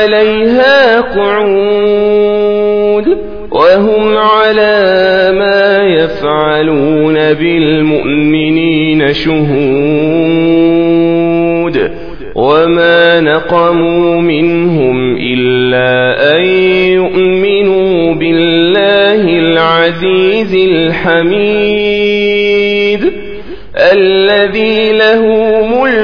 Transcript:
عليها قعود وهم على ما يفعلون بالمؤمنين شهود وما نقموا منهم إلا أن يؤمنوا بالله العزيز الحميد الذي له